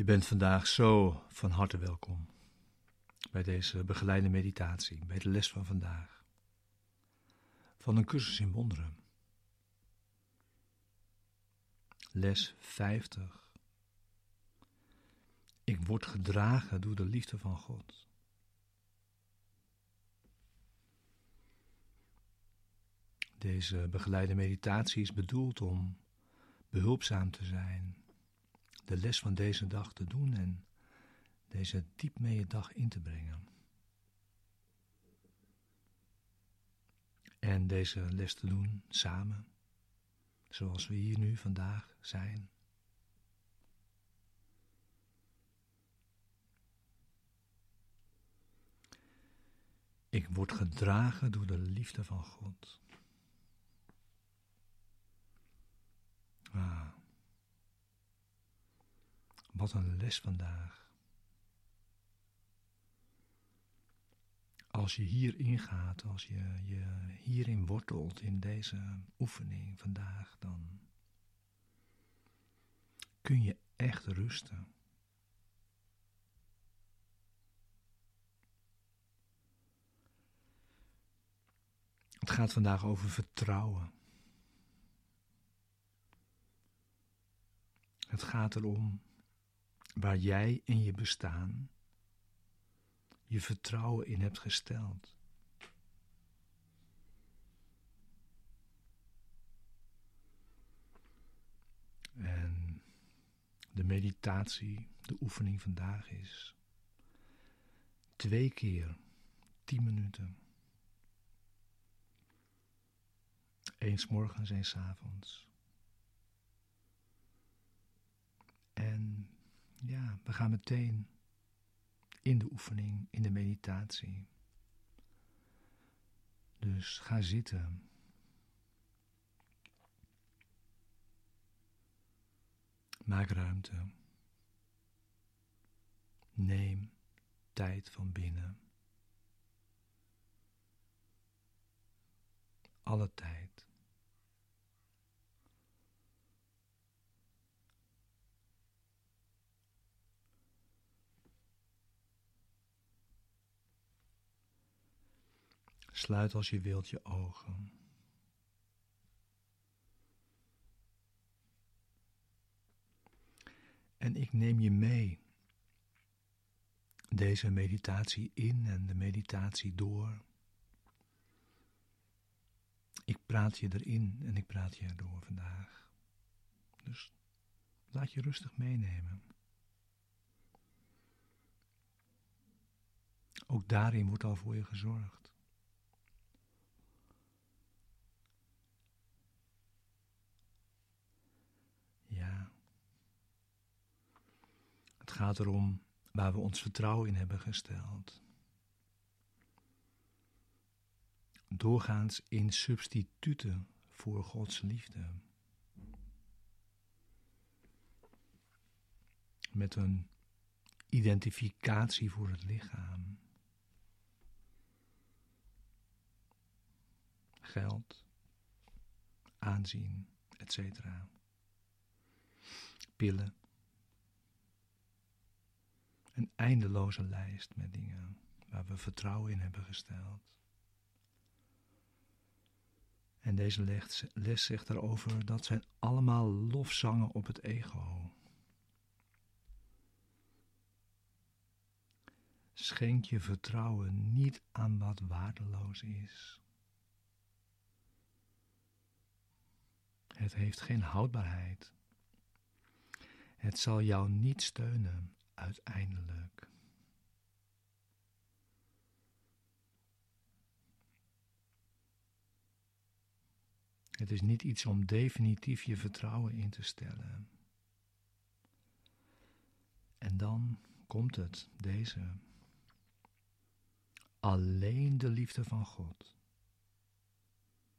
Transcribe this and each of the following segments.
Je bent vandaag zo van harte welkom bij deze begeleide meditatie, bij de les van vandaag, van een cursus in wonderen. Les 50. Ik word gedragen door de liefde van God. Deze begeleide meditatie is bedoeld om behulpzaam te zijn de les van deze dag te doen en deze diep mee je dag in te brengen. En deze les te doen samen, zoals we hier nu vandaag zijn. Ik word gedragen door de liefde van God. Wat een les vandaag. Als je hierin gaat, als je je hierin wortelt in deze oefening vandaag, dan kun je echt rusten. Het gaat vandaag over vertrouwen. Het gaat erom waar jij in je bestaan je vertrouwen in hebt gesteld. En de meditatie, de oefening vandaag is twee keer tien minuten. Eens morgens, eens avonds. En ja, we gaan meteen in de oefening, in de meditatie. Dus ga zitten. Maak ruimte. Neem tijd van binnen. Alle tijd. Sluit als je wilt je ogen. En ik neem je mee deze meditatie in en de meditatie door. Ik praat je erin en ik praat je erdoor vandaag. Dus laat je rustig meenemen. Ook daarin wordt al voor je gezorgd. Het gaat erom waar we ons vertrouwen in hebben gesteld. Doorgaans in substituten voor Gods liefde. Met een identificatie voor het lichaam. Geld, aanzien, etc. Pillen een eindeloze lijst met dingen waar we vertrouwen in hebben gesteld. En deze les zegt erover dat zijn allemaal lofzangen op het ego. Schenk je vertrouwen niet aan wat waardeloos is. Het heeft geen houdbaarheid. Het zal jou niet steunen uiteindelijk. Het is niet iets om definitief je vertrouwen in te stellen. En dan komt het, deze. Alleen de liefde van God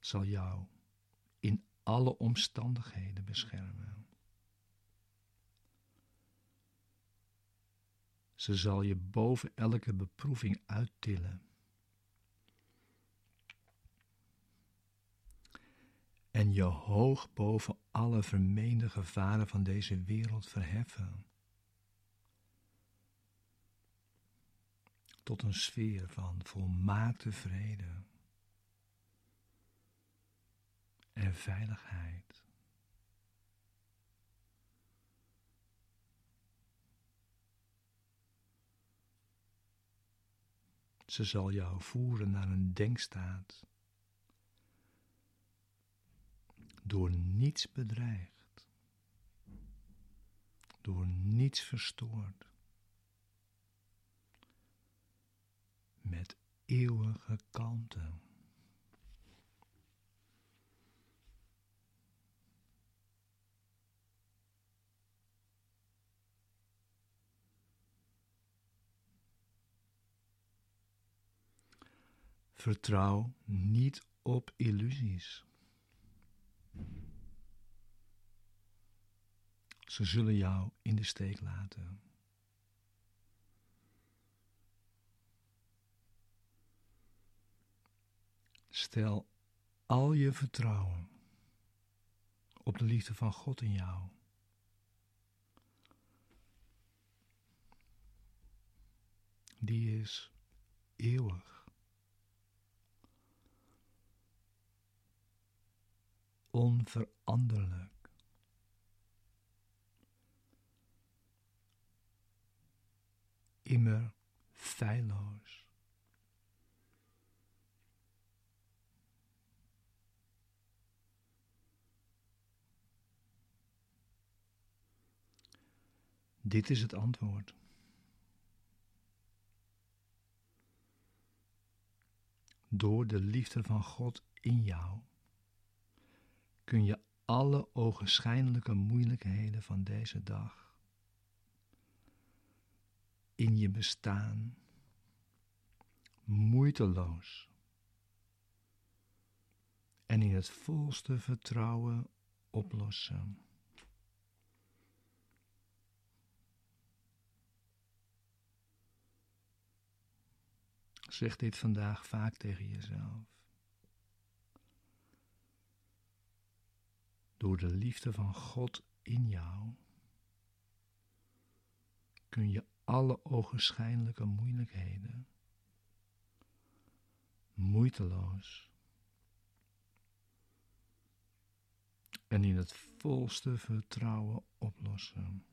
zal jou in alle omstandigheden beschermen. Ze zal je boven elke beproeving uittillen. En je hoog boven alle vermeende gevaren van deze wereld verheffen. Tot een sfeer van volmaakte vrede en veiligheid. Ze zal jou voeren naar een denkstaat. Door niets bedreigd. Door niets verstoord. Met eeuwige kalmte. Vertrouw niet op illusies. Ze zullen jou in de steek laten. Stel al je vertrouwen op de liefde van God in jou. Die is eeuwig. Onveranderlijk. Immer feilloos. Dit is het antwoord. Door de liefde van God in jou kun je alle ogenschijnlijke moeilijkheden van deze dag in je bestaan moeiteloos en in het volste vertrouwen oplossen. Zeg dit vandaag vaak tegen jezelf. Door de liefde van God in jou kun je alle ogenschijnlijke moeilijkheden moeiteloos en in het volste vertrouwen oplossen.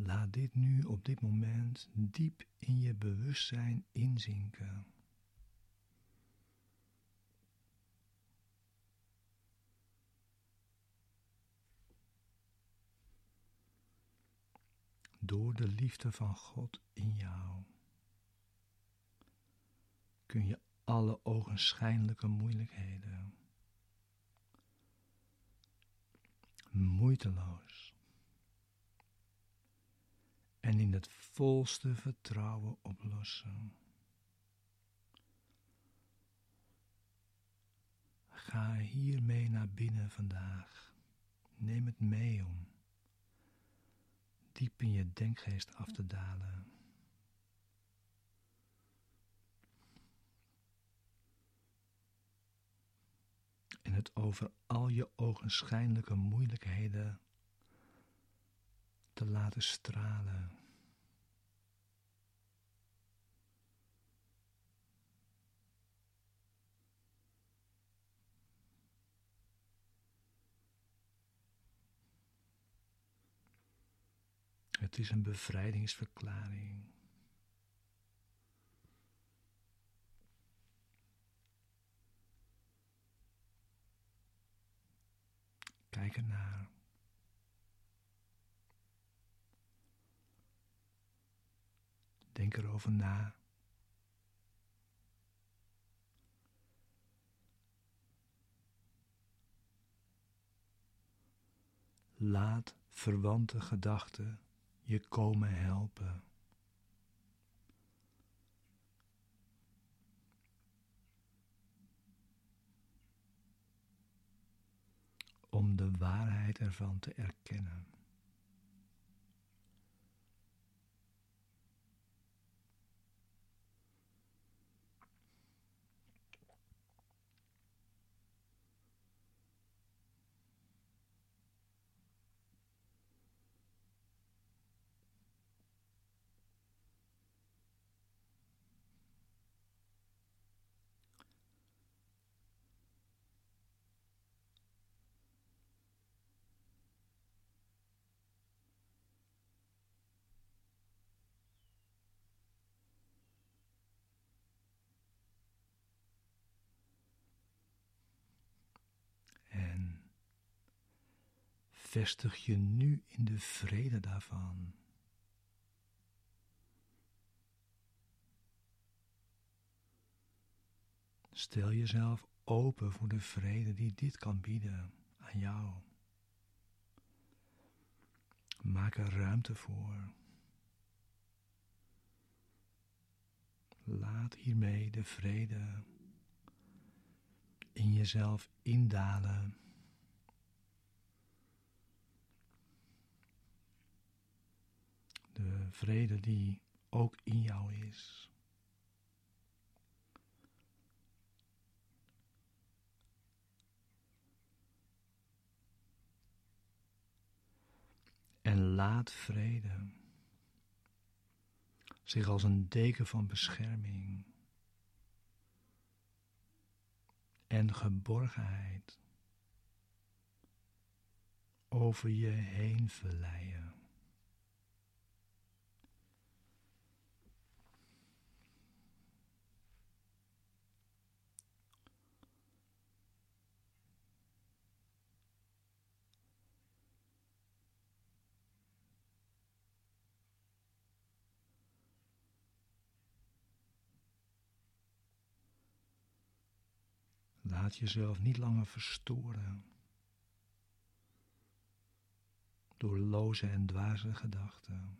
Laat dit nu op dit moment diep in je bewustzijn inzinken. Door de liefde van God in jou kun je alle ogenschijnlijke moeilijkheden moeiteloos en in het volste vertrouwen oplossen. Ga hiermee naar binnen vandaag. Neem het mee om diep in je denkgeest af te dalen. En het over al je ogenschijnlijke moeilijkheden te laten stralen. Het is een bevrijdingsverklaring. Kijk ernaar. Denk erover na. Laat verwante gedachten je komen helpen. Om de waarheid ervan te erkennen. Vestig je nu in de vrede daarvan. Stel jezelf open voor de vrede die dit kan bieden aan jou. Maak er ruimte voor. Laat hiermee de vrede in jezelf indalen. De vrede die ook in jou is. En laat vrede zich als een deken van bescherming en geborgenheid over je heen verleien. Laat jezelf niet langer verstoren door loze en dwaze gedachten.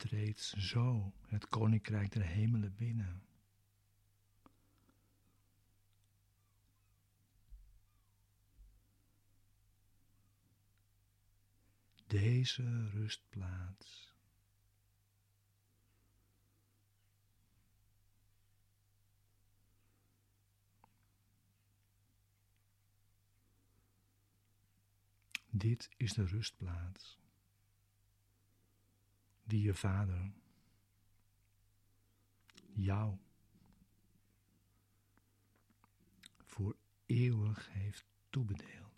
Treedt zo het koninkrijk der hemelen binnen. Deze rustplaats. Dit is de rustplaats die je vader jou voor eeuwig heeft toebedeeld.